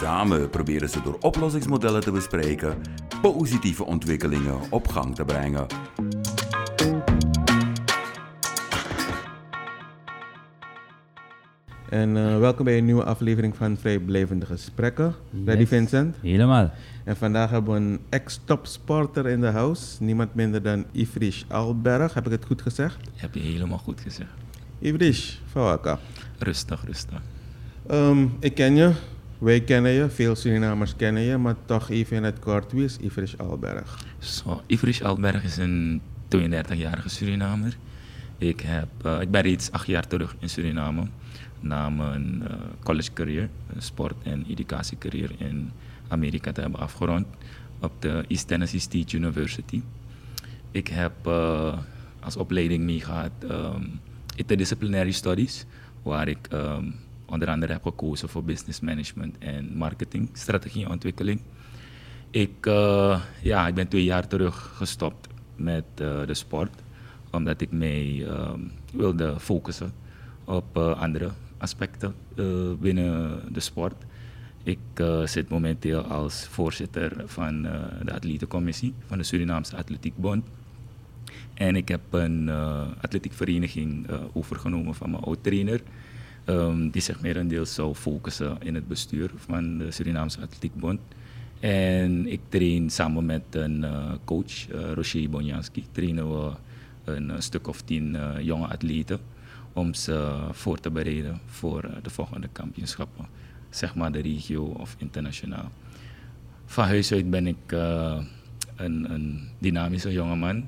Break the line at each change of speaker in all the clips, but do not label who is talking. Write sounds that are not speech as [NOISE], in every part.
Samen proberen ze door oplossingsmodellen te bespreken positieve ontwikkelingen op gang te brengen.
En uh, welkom bij een nieuwe aflevering van Vrijblijvende Gesprekken. Ready Vincent?
Helemaal.
En vandaag hebben we een ex-topsporter in de house. Niemand minder dan Ivrish Alberg. Heb ik het goed gezegd?
Heb je helemaal goed gezegd.
Ivrish, van welke?
Rustig, rustig.
Um, ik ken je. Wij kennen je. Veel Surinamers kennen je. Maar toch even in het kort. Wie is Ivrish Alberg?
Zo, Ivrish Alberg is een 32-jarige Surinamer. Ik, heb, uh, ik ben reeds acht jaar terug in Suriname na mijn uh, college career, sport- en educatiecarrière in Amerika te hebben afgerond op de East Tennessee State University. Ik heb uh, als opleiding meegehad um, interdisciplinary studies, waar ik um, onder andere heb gekozen voor business management en marketing, strategieontwikkeling. Ik, uh, ja, ik ben twee jaar terug gestopt met uh, de sport, omdat ik mij um, wilde focussen op andere aspecten binnen de sport. Ik zit momenteel als voorzitter van de atletencommissie van de Surinaamse Atletiekbond. En ik heb een atletiekvereniging overgenomen van mijn oud-trainer. Um, die zich merendeels zou focussen in het bestuur van de Surinaamse Atletiekbond. En ik train samen met een coach, Rocher Bonjanski, trainen we een stuk of tien jonge atleten om ze voor te bereiden voor de volgende kampioenschappen zeg maar de regio of internationaal. Van huis uit ben ik uh, een, een, dynamische jongeman.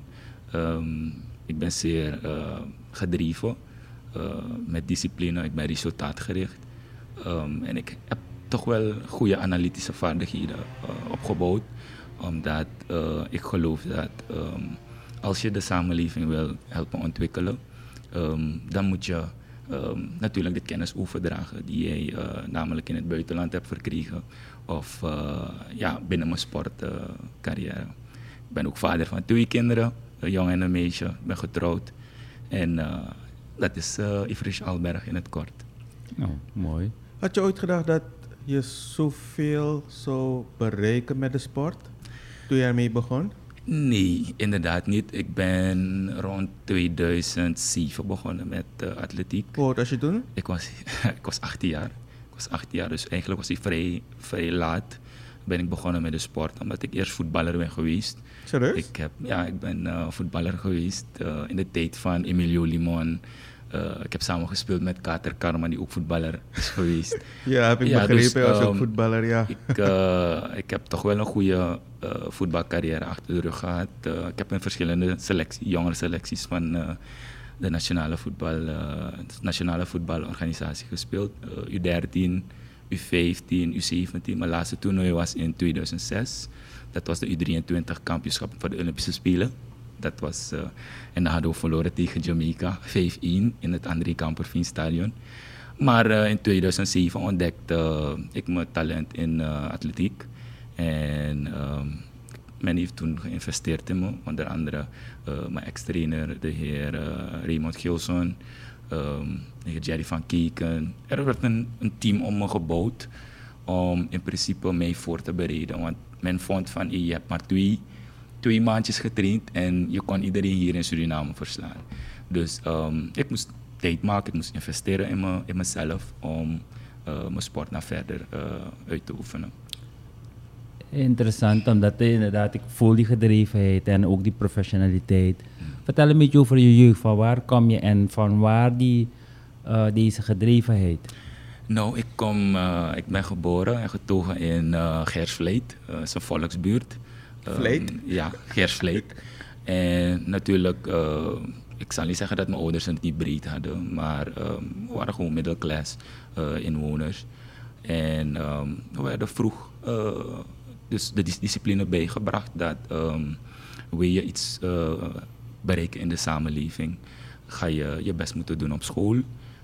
Um, ik ben zeer uh, gedreven uh, met discipline, ik ben resultaatgericht. Um, en ik heb toch wel goede analytische vaardigheden opgebouwd, omdat ik geloof dat um, als je de samenleving wil helpen ontwikkelen, dan moet je natuurlijk de kennis overdragen die jij namelijk in het buitenland hebt verkregen of ja, binnen mijn sportcarrière. Ik ben ook vader van twee kinderen, een jong en een meisje, ik ben getrouwd en dat is uh, Ivrish Alberg in het kort.
Oh, mooi. Had je ooit gedacht dat je zoveel zou bereiken met de sport toen je ermee begon?
Nee, inderdaad niet. Ik ben rond 2007 begonnen met uh, atletiek.
Hoe oud was je toen?
Ik was, [LAUGHS] ik was 18 jaar. Ik was 18 jaar, dus eigenlijk was ik vrij, vrij laat ben ik begonnen met de sport, omdat ik eerst voetballer ben geweest.
Serieus?
Ik heb, ja, ik ben uh, voetballer geweest uh, in de tijd van Emilio Limon. Uh, ik heb samen gespeeld met Kater Karma, die ook voetballer is geweest. [LAUGHS]
ja, heb ik ja, begrepen, dus, als um, voetballer, ja.
ik, [LAUGHS] ik heb toch wel een goede voetbalcarrière achter de rug gehad. ik heb in verschillende selecties, jongere selecties van de nationale, voetbal, nationale voetbalorganisatie gespeeld. U13, U15, U17. Mijn laatste toernooi was in 2006. Dat was de U23 kampioenschap voor de Olympische Spelen. Dat was, uh, en dan hadden we verloren tegen Jamaica, 5-1 in het André Kamperveen Stadion. Maar uh, in 2007 ontdekte uh, ik mijn talent in atletiek. En um, men heeft toen geïnvesteerd in me. Onder andere mijn ex-trainer, de heer Raymond Gilson, um, Jerry van Keken. Er werd een, een team om me gebouwd om in principe mij voor te bereiden. Want men vond van, je hebt maar twee twee maandjes getraind en je kon iedereen hier in Suriname verslaan. Dus um, ik moest tijd maken, ik moest investeren in, me, in mezelf om uh, mijn sport naar verder uh, uit te oefenen.
Interessant, omdat inderdaad, ik voel die gedrevenheid en ook die professionaliteit. Vertel een beetje over je jeugd, van waar kom je en van waar die, uh, deze gedrevenheid?
Nou, ik, kom, ik ben geboren en getogen in Gersvleet, uh, is een volksbuurt.
Vleet?
Um, ja, Gersvleet. en natuurlijk, uh, ik zal niet zeggen dat mijn ouders het niet breed hadden, maar um, we waren gewoon middelklas uh, inwoners. En um, we werden vroeg uh, dus de dis- discipline bijgebracht dat ehm, wil je iets eh, bereiken in de samenleving, ga je je best moeten doen op school.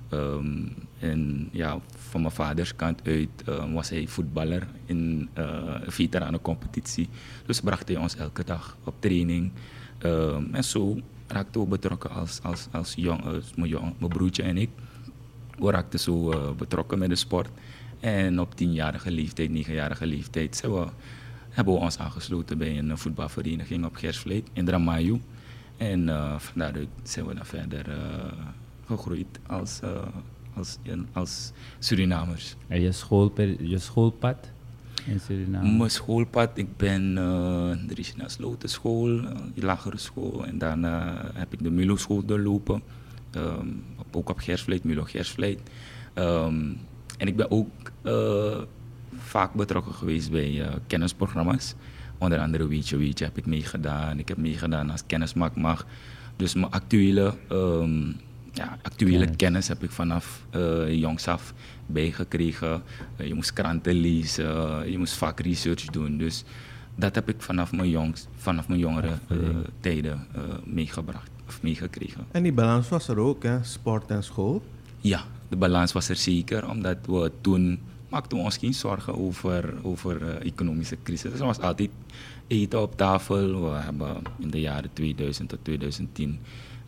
Ehm, en ja, van mijn vaders kant uit ehm, was hij voetballer in eh een veteranencompetitie. Dus bracht hij ons elke dag op training. Ehm, en zo raakten we betrokken als, als, als jong, als mijn, mijn broertje en ik. We raakten zo eh, betrokken met de sport. En op tienjarige leeftijd, negenjarige leeftijd, we, hebben we ons aangesloten bij een voetbalvereniging op Gersvleet in Dramayu. En eh van daaruit zijn we dan verder eh, gegroeid als, eh, als, als Surinamers.
En je, schoolper, je schoolpad in Suriname?
Mijn schoolpad, ik ben uh, de Slotenschool, uh, die lagere school. En daarna heb ik de Milo school doorlopen. Um, ook op Gersvleet, Milo Gersvleet. Um, en ik ben ook uh, vaak betrokken geweest bij uh, kennisprogramma's. Onder andere Weetje Weetje heb ik meegedaan. Ik heb meegedaan als kennismaakmag. Dus mijn actuele, um, ja, actuele kennis. kennis heb ik vanaf uh, jongs af bijgekregen. Uh, je moest kranten lezen, uh, je moest vaak research doen. Dus dat heb ik vanaf mijn, jongs, vanaf mijn jongere uh, tijden meegebracht of meegekregen.
En die balans was er ook, hè? sport en school?
Ja, de balans was er zeker, omdat we toen maakten we ons geen zorgen over, over uh, economische crisis. Er was altijd eten op tafel. We hebben in de jaren 2000 tot 2010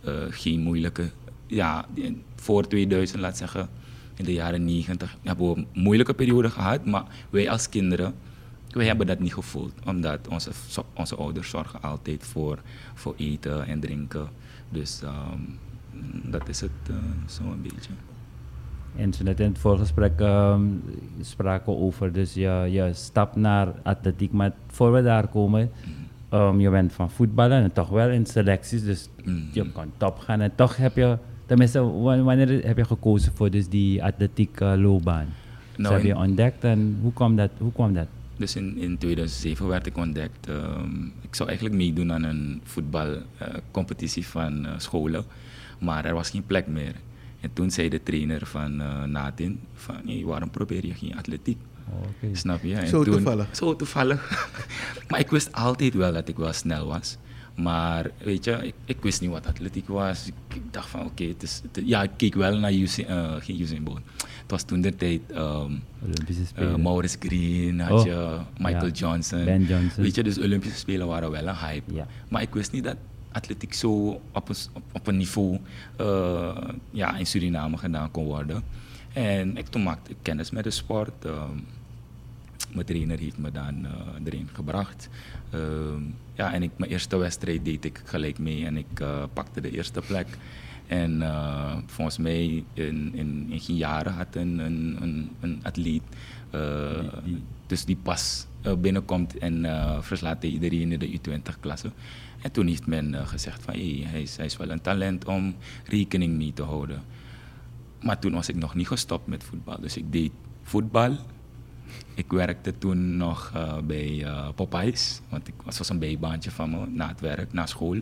uh, geen moeilijke... Ja, voor 2000, laat zeggen, in de jaren 90 hebben we een moeilijke periode gehad. Maar wij als kinderen, wij hebben dat niet gevoeld. Omdat onze, onze ouders zorgen altijd voor, voor eten en drinken. Dus um, dat is het uh, zo'n beetje.
En zo net in het voorgesprek um, spraken we over dus je, je stap naar atletiek. Maar voor we daar komen, um, je bent van voetballen en toch wel in selecties. Dus mm. je kan top gaan en toch heb je, tenminste, wanneer heb je gekozen voor dus die atletiek uh, loopbaan? Nou, dus heb je ontdekt en hoe kwam dat? Hoe kwam dat?
Dus in, in 2007 werd ik ontdekt. Um, ik zou eigenlijk meedoen aan een voetbalcompetitie uh, van uh, scholen, maar er was geen plek meer. En toen zei de trainer van uh, Natin van, hey, waarom probeer je geen atletiek?
Okay.
Snap je? En
zo
toen,
toevallig?
Zo toevallig. [LAUGHS] maar ik wist altijd wel dat ik wel snel was. Maar weet je, ik, ik wist niet wat atletiek was. Ik, dacht van oké, okay, het is, het, ja, ik keek wel naar Usain, uh, geen Usain Bolt. Het was toen de tijd um,
Olympische Spelen.
Uh, Maurice Green, had
Oh,
je Michael
ja.
Johnson.
Ben Johnson.
Weet je, dus Olympische Spelen waren wel een hype.
Ja.
Maar ik wist niet dat atletiek zo op een, op, een niveau uh, ja, in Suriname gedaan kon worden. En ik, toen maakte ik kennis met de sport. Uh, mijn trainer heeft me dan uh, erin gebracht. ja, en ik, mijn eerste wedstrijd deed ik gelijk mee en ik pakte de eerste plek. En volgens mij in, in, in geen jaren had een, een, een, een atleet dus die pas binnenkomt en verslaat iedereen in de U20-klasse. En toen heeft men uh, gezegd van hij, is, hij is wel een talent om rekening mee te houden. Maar toen was ik nog niet gestopt met voetbal. Dus ik deed voetbal. Ik werkte toen nog uh, bij uh, Popeyes. Want ik was, was een bijbaantje van me na het werk, na school.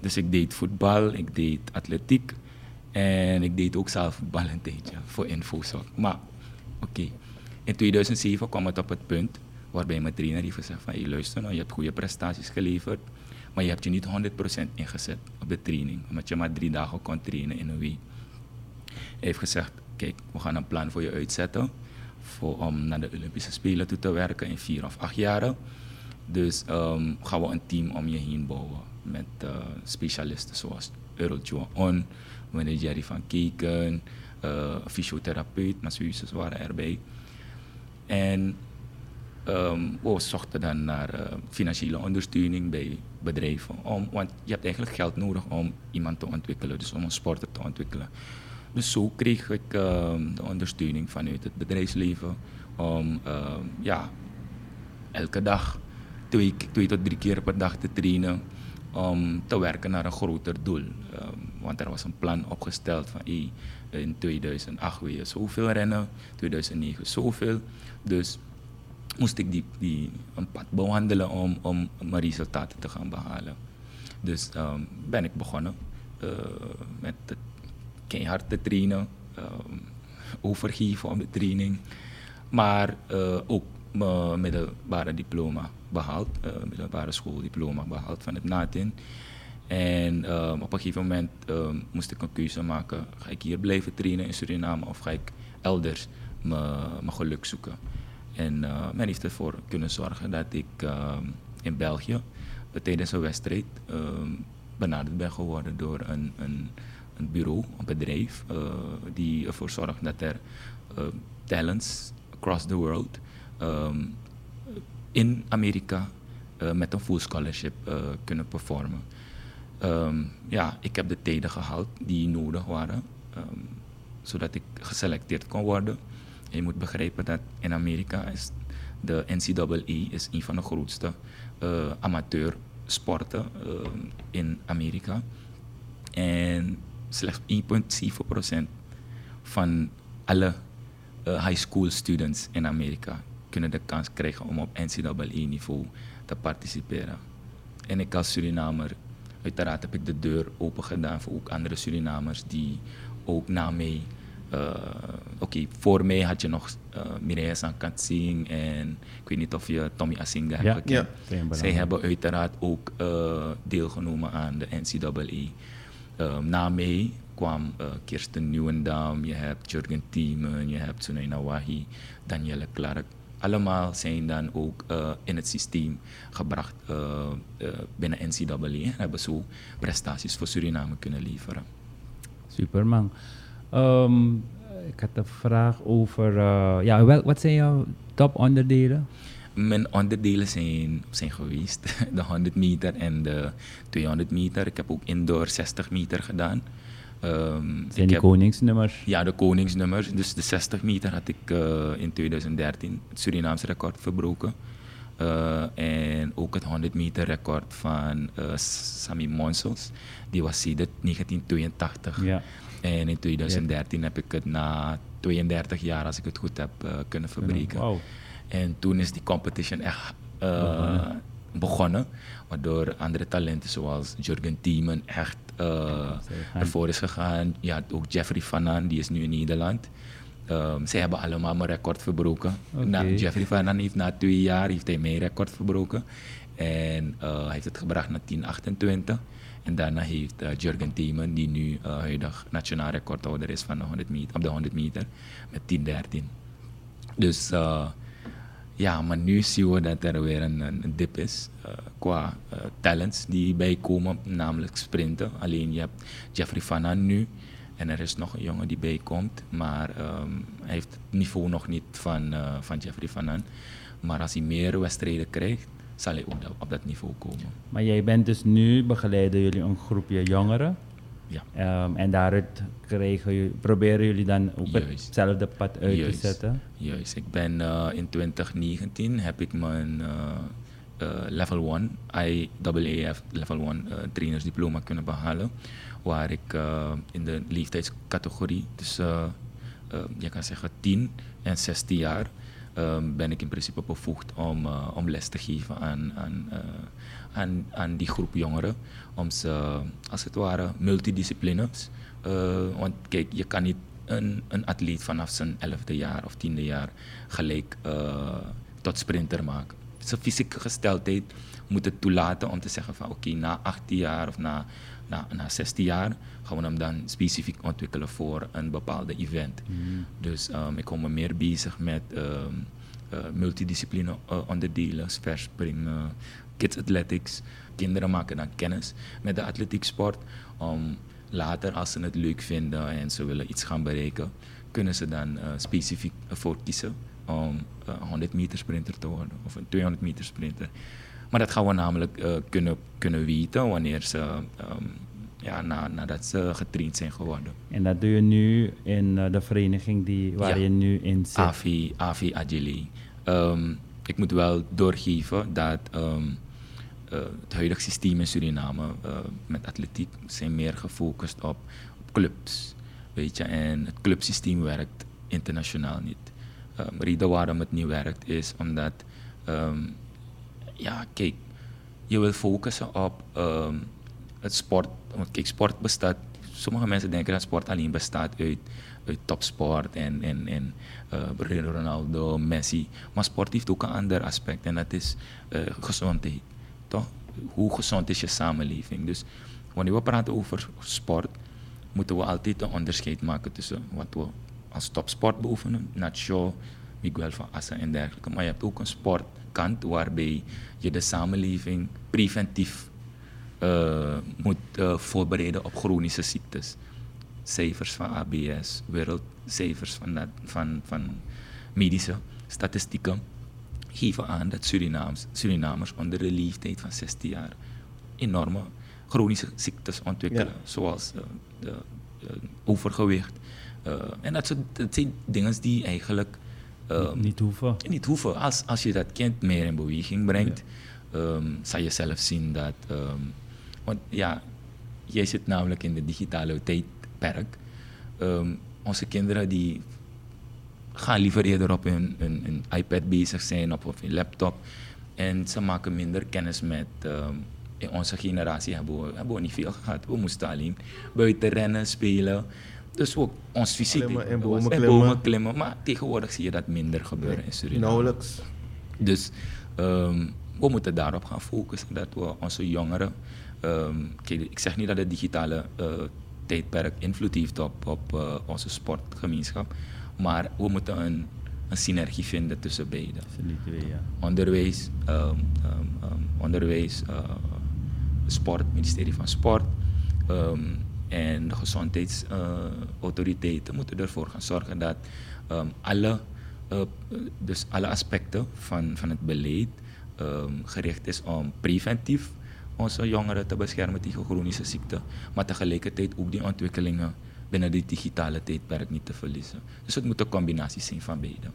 dus ik deed voetbal, ik deed atletiek. En ik deed ook zelf voetbal een tijdje voor infozorg. Maar oké, in 2007 kwam het op het punt waarbij mijn trainer heeft gezegd van, hey, luister nou, je hebt goede prestaties geleverd, maar je hebt je niet 100% ingezet op de training, omdat je maar drie dagen kon trainen in een week. Hij heeft gezegd, kijk, we gaan een plan voor je uitzetten, voor, om naar de Olympische Spelen toe te werken in vier of acht jaren. Dus um, gaan we een team om je heen bouwen met uh, specialisten zoals Earl On, meneer Jerry van Keken, uh, fysiotherapeut, masseuse waren erbij. En Um, we zochten dan naar uh, financiële ondersteuning bij bedrijven. Om, want je hebt eigenlijk geld nodig om iemand te ontwikkelen, dus om een sporter te ontwikkelen. Dus zo kreeg ik uh, de ondersteuning vanuit het bedrijfsleven om uh, ja, elke dag twee, twee tot drie keer per dag te trainen om te werken naar een groter doel. Want er was een plan opgesteld van in 2008 wil je zoveel rennen, 2009 zoveel. Dus moest ik die, die, een pad bewandelen om, om mijn resultaten te gaan behalen. Dus um, ben ik begonnen uh, met het keihard te trainen, um, overgeven op de training. Maar uh, ook mijn middelbare diploma behaald, uh, middelbare schooldiploma behaald van het NATIN. En um, op een gegeven moment moest ik een keuze maken. Ga ik hier blijven trainen in Suriname of ga ik elders mijn geluk zoeken? En uh, men heeft ervoor kunnen zorgen dat ik um, in België tijdens een wedstrijd benaderd ben geworden door een, een, een bureau, een bedrijf, uh, die ervoor zorgt dat er talents across the world in Amerika met een full scholarship kunnen performen. Ja, ik heb de tijden gehaald die nodig waren, um, zodat ik geselecteerd kon worden. Je moet begrijpen dat in Amerika is de NCAA is een van de grootste uh, amateursporten uh, in Amerika. En slechts 1,7% van alle uh, high school students in Amerika kunnen de kans krijgen om op NCAA-niveau te participeren. En ik als Surinamer uiteraard heb ik de deur open gedaan voor ook andere Surinamers die ook na mij. Uh, Oké, okay, voor mij had je nog uh, Mireille Sankatsing en ik weet niet of je Tommy Asinga hebt gekend. Ja. Zij hebben uiteraard ook uh, deelgenomen aan de NCAA. Um, na mij kwam uh, Kirsten Nieuwendam, je hebt Jurgen Thiemen, je hebt Sunaina Wahi, Danielle Clark allemaal zijn dan ook uh, in het systeem gebracht uh, uh, binnen NCAA en hebben zo prestaties voor Suriname kunnen leveren.
Super man. Um, ik had een vraag over, ja, wel, wat zijn jouw top onderdelen?
Mijn onderdelen zijn, zijn geweest [LAUGHS] de 100 meter en de 200 meter. Ik heb ook indoor 60 meter gedaan.
Um, Zijn die heb, koningsnummers?
Ja, de koningsnummers. Dus de 60 meter had ik uh, in 2013 het Surinaamse record verbroken. Uh, en ook het 100 meter record van uh, Sami Monsels. Die was sinds 1982. Ja. En in 2013 ja. heb ik het na 32 jaar, als ik het goed heb, kunnen verbreken. Wow. En toen is die competition echt begonnen. Waardoor andere talenten zoals Jurgen Thiemen echt ervoor is gegaan. Ja, ook Jeffrey Van die is nu in Nederland. Um, zij hebben allemaal mijn record verbroken. Okay. Na, Jeffrey Van heeft na twee jaar heeft hij mijn record verbroken. En uh, hij heeft het gebracht naar 1028. En daarna heeft uh, Jurgen Thiemen, die nu uh, huidig nationaal recordhouder is van de 100 meter, op de 100 meter, met 1013. Dus ja, maar nu zien we dat er weer een, een dip is qua talents die bijkomen, namelijk sprinten. Alleen je hebt Jeffrey Van nu en er is nog een jongen die bijkomt, maar um, hij heeft het niveau nog niet van, uh, van Jeffrey Van Maar als hij meer wedstrijden krijgt, zal hij ook op dat niveau komen.
Maar jij bent dus nu, begeleiden jullie een groepje jongeren? Ja. Um, en daaruit krijgen, proberen jullie dan ook Juist. hetzelfde pad uit Juist. te zetten?
Juist. Ik ben uh, in 2019 heb ik mijn uh, level 1, IAAF level 1 trainersdiploma kunnen behalen. Waar ik in de leeftijdscategorie, dus je kan zeggen 10 en 16 jaar, ben ik in principe bevoegd om, om les te geven aan, aan aan, aan die groep jongeren. Om ze als het ware multidisciplines. Uh, want kijk, je kan niet een, een atleet vanaf zijn elfde jaar of tiende jaar gelijk tot sprinter maken. Zijn fysieke gesteldheid moet het toelaten om te zeggen van oké, okay, na 18 jaar of na, na, na 16 jaar gaan we hem dan specifiek ontwikkelen voor een bepaalde event. Mm. Dus um, ik kom me meer bezig met um, uh, multidiscipline uh, onderdelen, verspringen, kids athletics. Kinderen maken dan kennis met de atletieksport. Om later, als ze het leuk vinden en ze willen iets gaan bereiken, kunnen ze dan uh, specifiek ervoor kiezen om uh, 100 meter sprinter te worden of een 200 meter sprinter. Maar dat gaan we namelijk uh, kunnen, kunnen weten wanneer ze, um, ja, na, nadat ze getraind zijn geworden.
En dat doe je nu in uh, de vereniging die, waar ja. je nu in zit?
AVI, AVI Agili. Um, ik moet wel doorgeven dat um, uh, het huidige systeem in Suriname met atletiek zijn meer gefocust op, op, clubs. Weet je, en het clubsysteem werkt internationaal niet. Um, reden waarom het niet werkt is omdat, um, ja, kijk, je wil focussen op um, het sport. Want kijk, sport bestaat sommige mensen denken dat sport alleen bestaat uit, uit topsport en, en, en uh, Ronaldo, Messi. Maar sport heeft ook een ander aspect en dat is uh, gezondheid. Toch? Hoe gezond is je samenleving? Dus wanneer we praten over sport, moeten we altijd een onderscheid maken tussen wat we als topsport beoefenen, Nacho, Miguel van Assa en dergelijke. Maar je hebt ook een sportkant waarbij je de samenleving preventief uh, moet uh, voorbereiden op chronische ziektes. Cijfers van ABS, wereldcijfers van, dat, van, van medische statistieken geven aan dat Surinamers, Surinamers onder de leeftijd van 16 jaar enorme chronische ziektes ontwikkelen, zoals uh, de, overgewicht. En dat, soort, dat zijn dingen die eigenlijk
um, niet hoeven.
Niet hoeven. Als, als je dat kind meer in beweging brengt, ja. um, zal je zelf zien dat. Um, want ja, jij zit namelijk in de digitale tijdperk. onze kinderen die gaan liever eerder op hun, hun, iPad bezig zijn of op hun laptop. En ze maken minder kennis met. in onze generatie hebben we, hebben we niet veel gehad. We moesten alleen buiten rennen, spelen. Dus ook ons fysiek.
in bomen, klimmen. bomen
klimmen. Maar tegenwoordig zie je dat minder gebeuren in Suriname.
Nauwelijks.
Dus um, we moeten daarop gaan focussen. Dat we onze jongeren. Um, kijk, ik zeg niet dat het digitale uh, tijdperk invloed heeft op, op uh, onze sportgemeenschap. Maar we moeten een, een synergie vinden tussen beide.
Ja.
Onderwijs, um, onderwijs uh, sport, ministerie van Sport. En de gezondheidsautoriteiten moeten ervoor gaan zorgen dat um, alle, uh, dus alle aspecten van, van het beleid um, gericht is om preventief onze jongeren te beschermen tegen chronische ziekten, maar tegelijkertijd ook die ontwikkelingen binnen die digitale tijdperk niet te verliezen. Dus het moet een combinatie zijn van beide.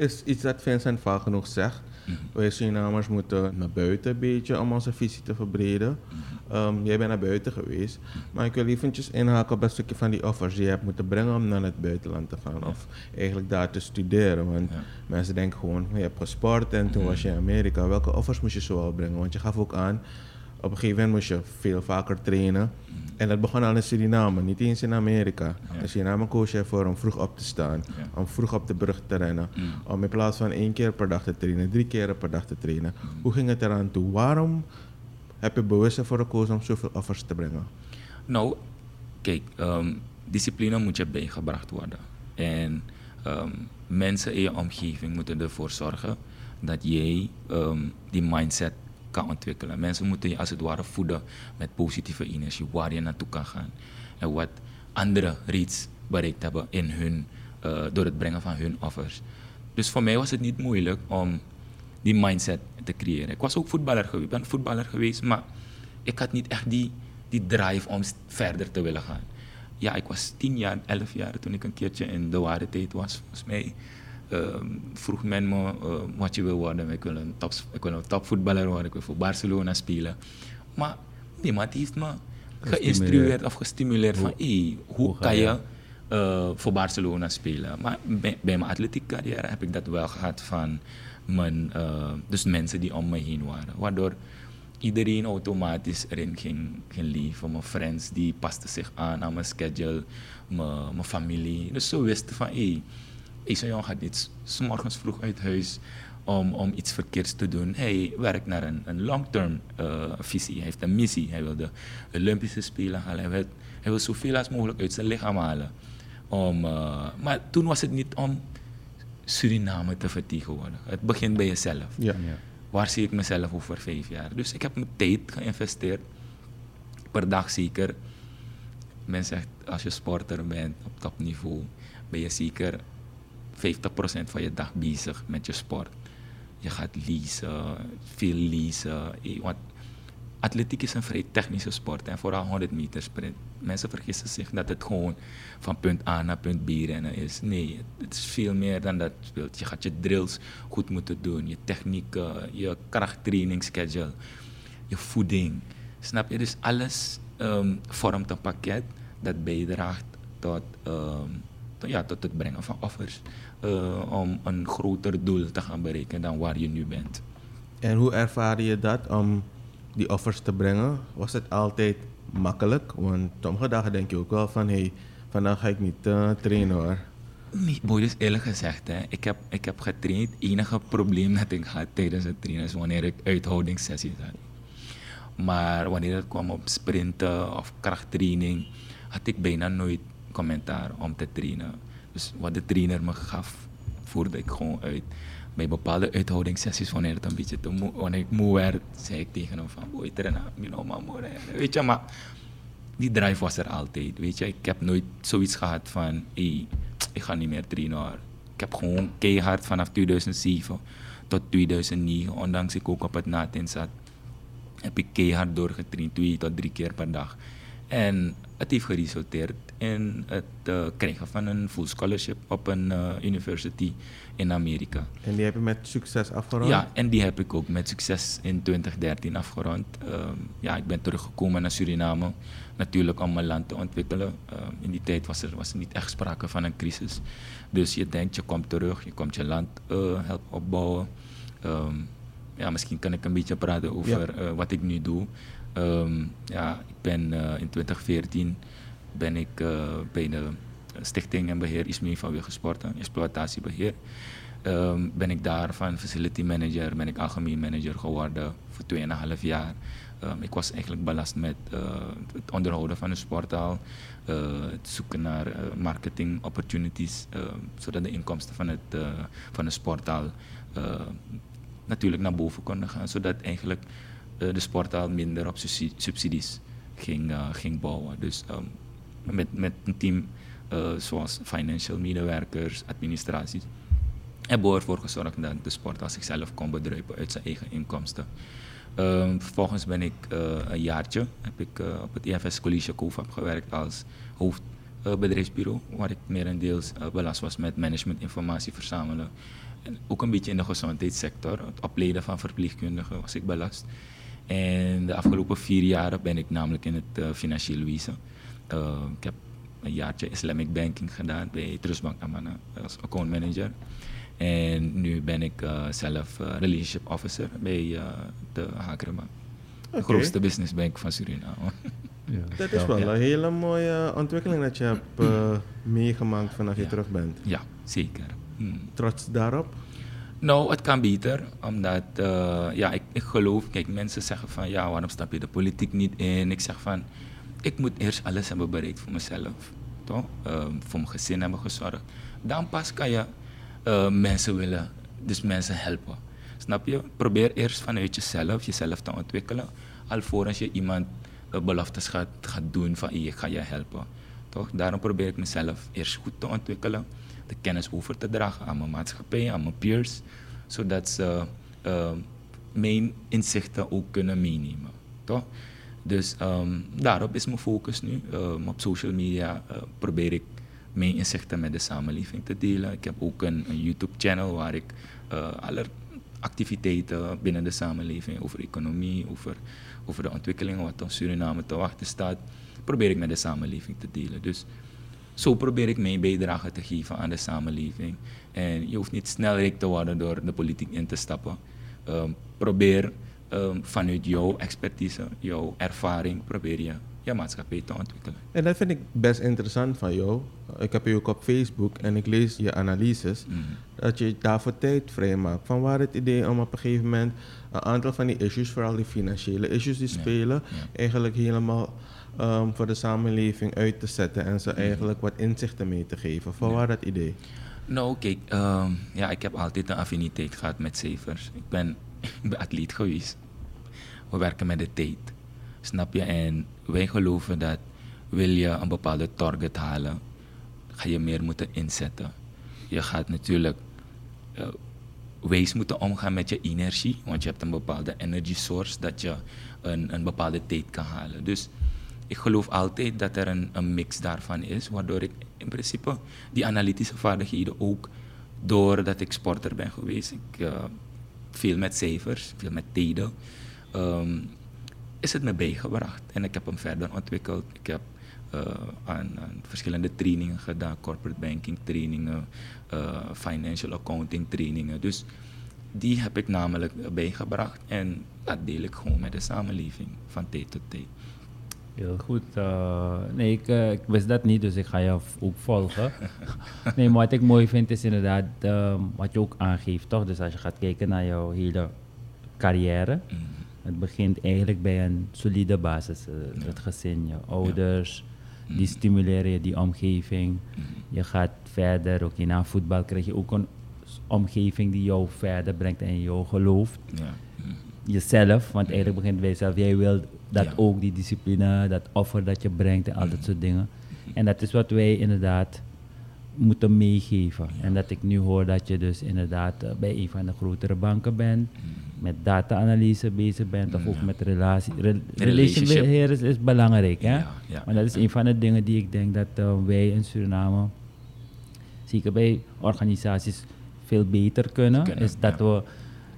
Is iets dat Vincent vaak genoeg zegt. Mm -hmm. Wij Surinamers moeten naar buiten een beetje om onze visie te verbreden. Mm -hmm. jij bent naar buiten geweest. Maar ik wil eventjes inhaken op een stukje van die offers die je hebt moeten brengen om naar het buitenland te gaan. Of eigenlijk daar te studeren. Want mensen denken gewoon, je hebt gesport en toen was je in Amerika. Welke offers moest je zoal brengen? Want je gaf ook aan, op een gegeven moment moest je veel vaker trainen. En dat begon al in Suriname, niet eens in Amerika. In Suriname koos je ervoor om vroeg op te staan, om vroeg op de brug te rennen. Mm. Om in plaats van één keer per dag te trainen, drie keer per dag te trainen. Mm. Hoe ging het eraan toe? Waarom heb je bewust ervoor gekozen om zoveel offers te brengen?
Nou, kijk, um, discipline moet je bijgebracht worden. En um, mensen in je omgeving moeten ervoor zorgen dat jij um, die mindset kan ontwikkelen. Mensen moeten je als het ware voeden met positieve energie, waar je naartoe kan gaan. En wat anderen reeds bereikt hebben in hun, uh, door het brengen van hun offers. Dus voor mij was het niet moeilijk om die mindset te creëren. Ik was ook voetballer geweest, ben voetballer geweest, maar ik had niet echt die, die drive om verder te willen gaan. Ja, ik was tien jaar, elf jaar toen ik een keertje in de ware tijd was, volgens mij vroeg men me uh, wat je wil worden. Ik wil, een top, ik wil een topvoetballer worden, ik wil voor Barcelona spelen. Maar niemand heeft me geïnstrueerd of gestimuleerd van hey, hoe, kan je uh, voor Barcelona spelen. Maar bij, bij mijn atletiek carrière heb ik dat wel gehad van mijn, uh, dus mensen die om me heen waren. Waardoor iedereen automatisch erin ging, ging leven. Mijn friends die pasten zich aan aan mijn schedule, mijn, mijn familie. Dus zo wisten van hey, jongen gaat niet s morgens vroeg uit huis om, om iets verkeerds te doen. Hij werkt naar een, een long-term uh, visie. Hij heeft een missie. Hij wil de Olympische Spelen halen. Hij wil, hij wil zoveel als mogelijk uit zijn lichaam halen. Om, uh, maar toen was het niet om Suriname te vertegenwoordigen. Het begint bij jezelf.
Ja. ja.
Waar zie ik mezelf over vijf jaar? Dus ik heb mijn tijd geïnvesteerd. Per dag zeker. Men zegt, als je sporter bent op topniveau, ben je zeker 50% van je dag bezig met je sport. Je gaat lezen, veel lezen. Eh, want atletiek is een vrij technische sport en vooral 100 meter sprint. Mensen vergissen zich dat het gewoon van punt A naar punt B rennen is. Nee, het is veel meer dan dat. Je gaat je drills goed moeten doen, je techniek, je krachttrainingsschedule, je voeding. Snap je? Dus alles um, vormt een pakket dat bijdraagt tot, um, tot, ja, tot het brengen van offers uh, om een groter doel te gaan bereiken dan waar je nu bent.
En hoe ervaar je dat om die offers te brengen, was het altijd makkelijk? Want sommige dagen denk je ook wel van, hé, hey, vandaag ga ik niet uh, trainen hoor.
Nee, boy, dus eerlijk gezegd, hè, ik, heb, ik heb getraind. Het enige probleem dat ik had tijdens het trainen is wanneer ik uithoudingssessies had. Maar wanneer het kwam op sprinten of krachttraining, had ik bijna nooit commentaar om te trainen. Dus wat de trainer me gaf, voerde ik gewoon uit. Bij bepaalde uithoudingssessies, wanneer, het een beetje te moe, ik moe werd, zei ik tegen hem van, boy, trainen, you moe. Weet je, maar die drive was er altijd. Weet je, ik heb nooit zoiets gehad van, hey, ik ga niet meer trainen. Ik heb gewoon keihard vanaf 2007 tot 2009, ondanks ik ook op het natin zat, heb ik keihard doorgetraind, twee tot drie keer per dag. En het heeft geresulteerd in het uh, krijgen van een full scholarship op een uh, university in Amerika.
En die heb je met succes afgerond?
Ja, en die heb ik ook met succes in 2013 afgerond. Uh, ja, ik ben teruggekomen naar Suriname, natuurlijk om mijn land te ontwikkelen. in die tijd was er, was er niet echt sprake van een crisis. Dus je denkt, je komt terug, je komt je land helpen opbouwen. Um, ja, misschien kan ik een beetje praten over ja. wat ik nu doe. Um, ja, ik ben uh, in 2014 ben ik uh, bij de Stichting en Beheer ISME vanwege sport en exploitatiebeheer. Um, ben ik daar van facility manager, ben ik algemeen manager geworden voor 2,5 jaar. Um, ik was eigenlijk belast met uh, het onderhouden van een sporthal, het zoeken naar marketing opportunities, zodat de inkomsten van, het, van de sporthal natuurlijk naar boven konden gaan, zodat eigenlijk de sporthal minder op subsidies ging, uh, ging bouwen. Dus um, met, met een team uh, zoals financial medewerkers, administraties, hebben we ervoor gezorgd dat de sporthal zichzelf kon bedruipen uit zijn eigen inkomsten. Um, vervolgens ben ik een jaartje heb ik, op het IFS College COFAP gewerkt als hoofdbedrijfsbureau, waar ik merendeels belast was met managementinformatie verzamelen. En ook een beetje in de gezondheidssector, het opleiden van verpleegkundigen was ik belast. En de afgelopen vier jaar ben ik namelijk in het uh, financieel wezen. Uh, ik heb een jaartje Islamic Banking gedaan bij Trustbank Amana als account manager. En nu ben ik uh, zelf relationship officer bij de Hakrema. Okay. De grootste businessbank van Suriname. [LAUGHS]
Ja, dat is wel ja. een hele mooie ontwikkeling dat je hebt meegemaakt vanaf je terug bent.
Ja, zeker.
Hmm. Trots daarop?
Nou, het kan beter, omdat uh, ja, ik, ik geloof, kijk, mensen zeggen van ja, waarom stap je de politiek niet in? Ik zeg van, ik moet eerst alles hebben bereikt voor mezelf, toch? Uh, voor mijn gezin hebben gezorgd. Dan pas kan je uh, mensen willen, dus mensen helpen. Snap je? Probeer eerst vanuit jezelf, jezelf te ontwikkelen, alvorens je iemand beloftes gaat, gaat doen van ik ga je helpen. Toch? Daarom probeer ik mezelf eerst goed te ontwikkelen de kennis over te dragen aan mijn maatschappij, aan mijn peers, zodat ze uh, mijn inzichten ook kunnen meenemen. Toch? Dus um, daarop is mijn focus nu. Um, op social media uh, probeer ik mijn inzichten met de samenleving te delen. Ik heb ook een, een YouTube-channel waar ik uh, alle activiteiten binnen de samenleving over economie, over, over de ontwikkelingen wat in Suriname te wachten staat, probeer ik met de samenleving te delen. Dus zo probeer ik mijn bijdrage te geven aan de samenleving. En je hoeft niet snel rijk te worden door de politiek in te stappen. Um, probeer um, vanuit jouw expertise, jouw ervaring, probeer je je maatschappij te ontwikkelen.
En dat vind ik best interessant van jou. Ik heb je ook op Facebook en ik lees je analyses. Mm. Dat je daarvoor tijd vrijmaakt. Van waar het idee om op een gegeven moment een aantal van die issues, vooral die financiële issues die spelen, ja. eigenlijk helemaal um, voor de samenleving uit te zetten en ze mhm. eigenlijk wat inzichten mee te geven. Voor waar dat idee?
Nou, kijk, um, ja, ik heb altijd een affiniteit gehad met cijfers. Ik ben, [LAUGHS] ik ben atleet geweest. We werken met de tijd. Snap je? En wij geloven dat wil je een bepaalde target halen, ga je meer moeten inzetten. Je gaat natuurlijk uh, wijs moeten omgaan met je energie, want je hebt een bepaalde energy source dat je een, een bepaalde tijd kan halen. Dus ik geloof altijd dat er een, een, mix daarvan is, waardoor ik in principe die analytische vaardigheden ook, doordat ik sporter ben geweest, ik, uh, veel met cijfers, veel met tijden, um, is het me bijgebracht. En ik heb hem verder ontwikkeld. Ik heb uh, aan, verschillende trainingen gedaan, corporate banking trainingen, uh, financial accounting trainingen. Dus die heb ik namelijk bijgebracht en dat deel ik gewoon met de samenleving van tijd tot tijd.
Heel goed. Uh, nee, ik, uh, ik, wist dat niet, dus ik ga je ook volgen. [LAUGHS] nee, maar wat ik mooi vind is inderdaad um, wat je ook aangeeft, toch? Dus als je gaat kijken naar jouw hele carrière, mm. het begint eigenlijk bij een solide basis. Uh, het gezin, je ouders, ja. die stimuleren je, die omgeving. Mm. Je gaat verder, ook na voetbal krijg je ook een omgeving die jou verder brengt en jou gelooft. Ja. Mm. Jezelf, want eigenlijk begint bij jezelf. Jij wil dat ook, die discipline, dat offer dat je brengt en al dat soort dingen. En dat is wat wij inderdaad moeten meegeven. En dat ik nu hoor dat je dus inderdaad uh, bij een van de grotere banken bent, met data-analyse bezig bent, of ook met relatie. Re relationship is, is belangrijk, hè? Maar dat is een van de dingen die ik denk dat uh, wij in Suriname, zeker bij organisaties, veel beter kunnen. kunnen is dat, we,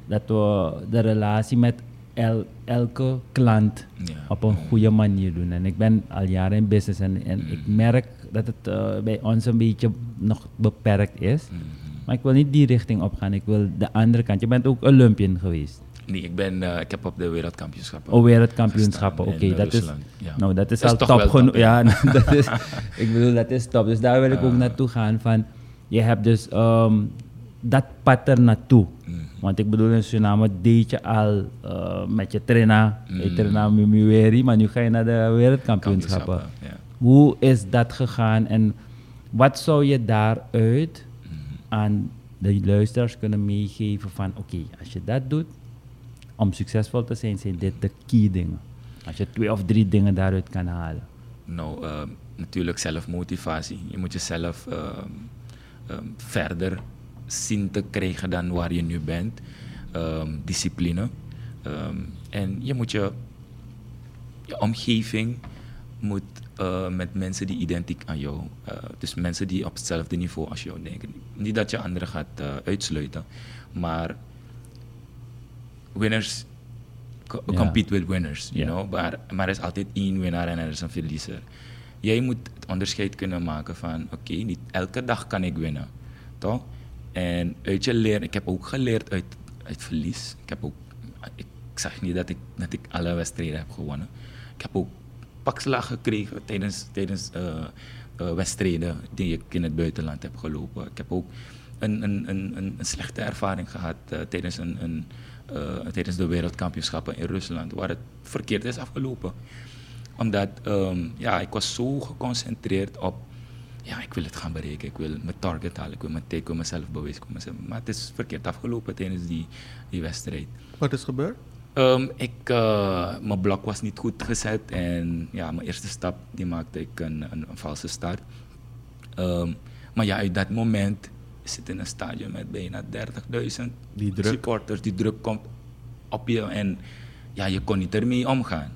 dat we de relatie met el, elke klant ja. op een goede manier doen. En ik ben al jaren in business en, en ik mm. merk dat het uh, bij ons een beetje nog beperkt is. Mm. Maar ik wil niet die richting opgaan, ik wil de andere kant. Je bent ook Olympian geweest.
Nee, ik, ben, uh, ik heb op de wereldkampioenschappen.
Oh, wereldkampioenschappen, oké. Okay, dat, is, ja. nou, dat is dat al is top genoeg. Ja, [LAUGHS] dat is, [LAUGHS] ik bedoel, dat is top. Dus daar wil ik ook naartoe gaan van, je hebt dus um, dat pad er naartoe. Want ik bedoel, in Suriname deed je al uh, met je trainer, mm. je trainer Mimiweri, maar nu ga je naar de wereldkampioenschappen. Ja. Hoe is dat gegaan en wat zou je daaruit mm. aan de luisteraars kunnen meegeven van oké, okay, als je dat doet, om succesvol te zijn, zijn dit de key dingen. Als je twee of drie dingen daaruit kan halen.
Nou, uh, natuurlijk zelfmotivatie. Je moet jezelf uh, um, verder zien te krijgen dan waar je nu bent. Um, discipline. Um, en je moet je, je omgeving moet uh, met mensen die identiek aan jou, uh, dus mensen die op hetzelfde niveau als jou denken. Niet dat je anderen gaat uh, uitsluiten, maar winners co yeah. compete with winners, you yeah. know. Maar, maar er is altijd één winnaar en er is een verliezer. Jij moet het onderscheid kunnen maken van, oké, okay, niet elke dag kan ik winnen, toch? En uit je leren, ik heb ook geleerd uit, uit verlies. Ik heb ook, ik zeg niet dat ik, dat ik alle wedstrijden heb gewonnen. Ik heb ook pakslag gekregen tijdens, tijdens uh, uh, wedstrijden die ik in het buitenland heb gelopen. Ik heb ook een, een, een, een slechte ervaring gehad uh, tijdens, een, tijdens de wereldkampioenschappen in Rusland, waar het verkeerd is afgelopen. Omdat um, ja, ik was zo geconcentreerd op ja, ik wil het gaan bereiken. Ik wil mijn target halen. Ik wil mijn tijd, ik wil mezelf bewijzen. Maar het is verkeerd afgelopen tijdens die, die wedstrijd.
Wat is gebeurd?
Um, ik, uh, mijn blok was niet goed gezet en ja, mijn eerste stap die maakte ik een, een, een valse start. Um, maar ja, uit dat moment zit in een stadion met bijna 30.000 supporters. Die druk komt op je en ja, je kon niet ermee omgaan.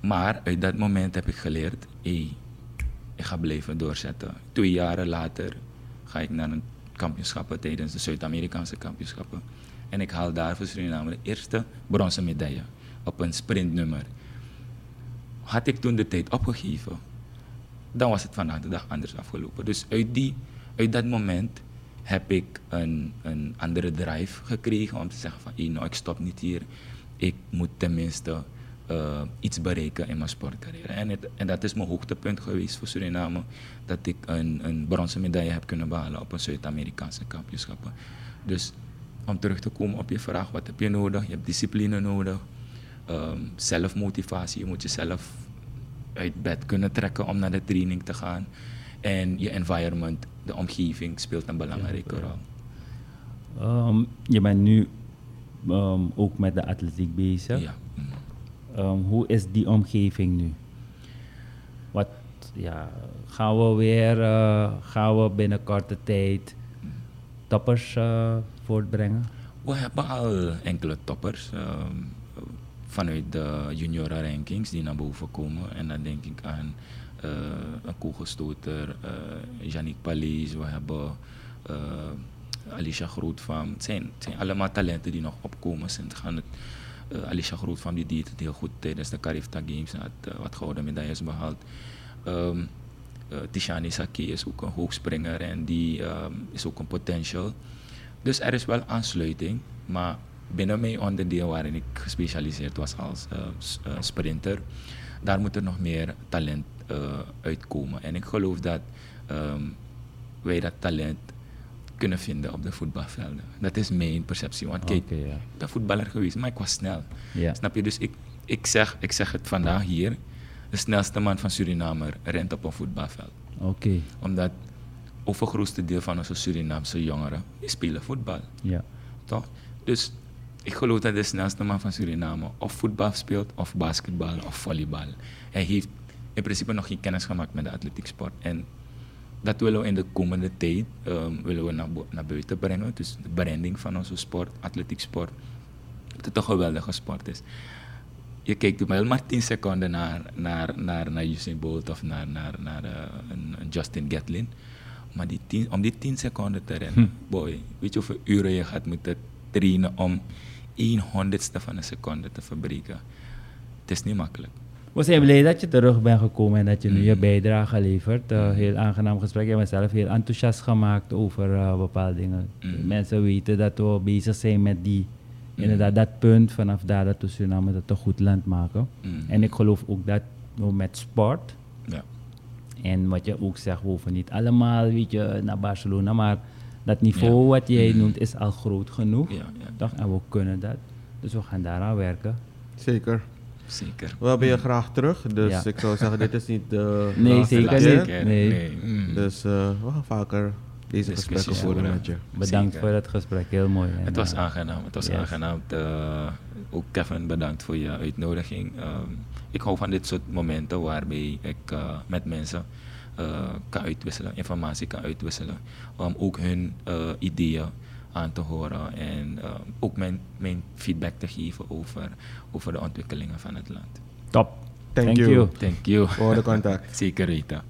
Maar uit dat moment heb ik geleerd, hey, ik ga blijven doorzetten. Twee jaren later ga ik naar een kampioenschappen tijdens de Zuid-Amerikaanse kampioenschappen. En ik haal daar voor Suriname de eerste bronzen medaille op een sprintnummer. Had ik toen de tijd opgegeven, dan was het vandaag de dag anders afgelopen. Dus uit, die, uit dat moment heb ik een, een andere drive gekregen om te zeggen van, nou, ik stop niet hier. Ik moet tenminste uh, iets bereiken in mijn sportcarrière. En, het, en, dat is mijn hoogtepunt geweest voor Suriname. Dat ik een, een bronzen medaille heb kunnen behalen op een Zuid-Amerikaanse kampioenschappen. Dus om terug te komen op je vraag, wat heb je nodig? Je hebt discipline nodig, um, zelfmotivatie. Je moet jezelf uit bed kunnen trekken om naar de training te gaan. En je environment, de omgeving, speelt een belangrijke ja,
rol. Um, je bent nu um, ook met de atletiek bezig. Ja. Um, hoe is die omgeving nu? Wat, ja, gaan we weer, uh, gaan we binnen korte tijd toppers uh, voortbrengen?
We hebben al enkele toppers um, vanuit de junioren rankings die naar boven komen. En dan denk ik aan uh, een kogelstoter, uh, Yannick we hebben Alicia Grootvam. Het zijn, het zijn allemaal talenten die nog opkomen zijn. Gaan het, uh, Alicia Grootvam die deed het heel goed tijdens de Carifta Games had uh, wat gouden medailles behaald. Um, uh, Tishani Saki is ook een hoogspringer en die um, is ook een potential. Dus er is wel aansluiting, maar binnen mijn onderdeel waarin ik gespecialiseerd was als eh, eh, sprinter, daar moet er nog meer talent eh, uitkomen. En ik geloof dat ehm, wij dat talent kunnen vinden op de voetbalvelden. Dat is mijn perceptie. Want kijk, ik ben voetballer geweest, maar ik was snel. Snap je? Dus ik, ik, zeg, ik zeg het vandaag hier. De snelste man van Suriname rent op een voetbalveld.
Oké,
Omdat overgrootste deel van onze Surinaamse jongeren die spelen voetbal.
ja.
Toch? Dus ik geloof dat de snelste man van Suriname of voetbal speelt, of basketbal, of volleybal. Hij heeft in principe nog geen kennis gemaakt met de atletieksport. En dat willen we in de komende tijd ehm, willen we naar, naar buiten brengen. Dus de branding van onze sport, atletieksport. Dat het een geweldige sport is. Je kijkt maar, maar 10 seconden naar, naar, naar, naar Usain Bolt of naar, naar, naar eh, een, een Justin Gatlin. Maar die 10 om die 10 seconden te rennen, boy, weet je hoeveel uren je gaat moeten trainen om 1 honderdste van een seconde te verbreken? Het is niet makkelijk.
We zijn blij dat je terug bent gekomen en dat je nu je
Mm.
bijdrage levert. Eh, heel aangenaam gesprek. Je hebt mezelf heel enthousiast gemaakt over eh, bepaalde dingen.
Mm.
Mensen weten dat we bezig zijn met die, inderdaad, dat punt vanaf daar dat we Suriname dat een goed land maken.
Mm.
En ik geloof ook dat we met sport
Ja.
en wat je ook zegt, we hoeven niet allemaal weet je, naar Barcelona, maar dat niveau
Ja.
wat jij
Mm.
noemt is al groot genoeg.
Ja, ja.
Toch? En we kunnen dat. Dus we gaan daaraan werken.
Zeker.
Zeker.
We hebben je graag terug. Dus
Ja.
ik zou zeggen, dit is niet de [LAUGHS]
Nee,
laatste
zeker
keer.
niet. Nee.
Mm.
Dus eh, we gaan vaker deze gesprekken
voeren
met je.
Bedankt
Zeker.
voor het gesprek, heel mooi. En,
Het was
eh,
aangenaam. Het was
yes.
aangenaam. te- ook Kevin, bedankt voor je uitnodiging. Ehm, ik hou van dit soort momenten waarbij ik eh, met mensen eh, kan uitwisselen, informatie kan uitwisselen. Om ook hun eh, ideeën aan te horen en eh, ook mijn, mijn feedback te geven over, over de ontwikkelingen van het land.
Top.
Thank
Thank
you.
you.
Thank you.
Voor de contact. [LAUGHS]
Zeker weten.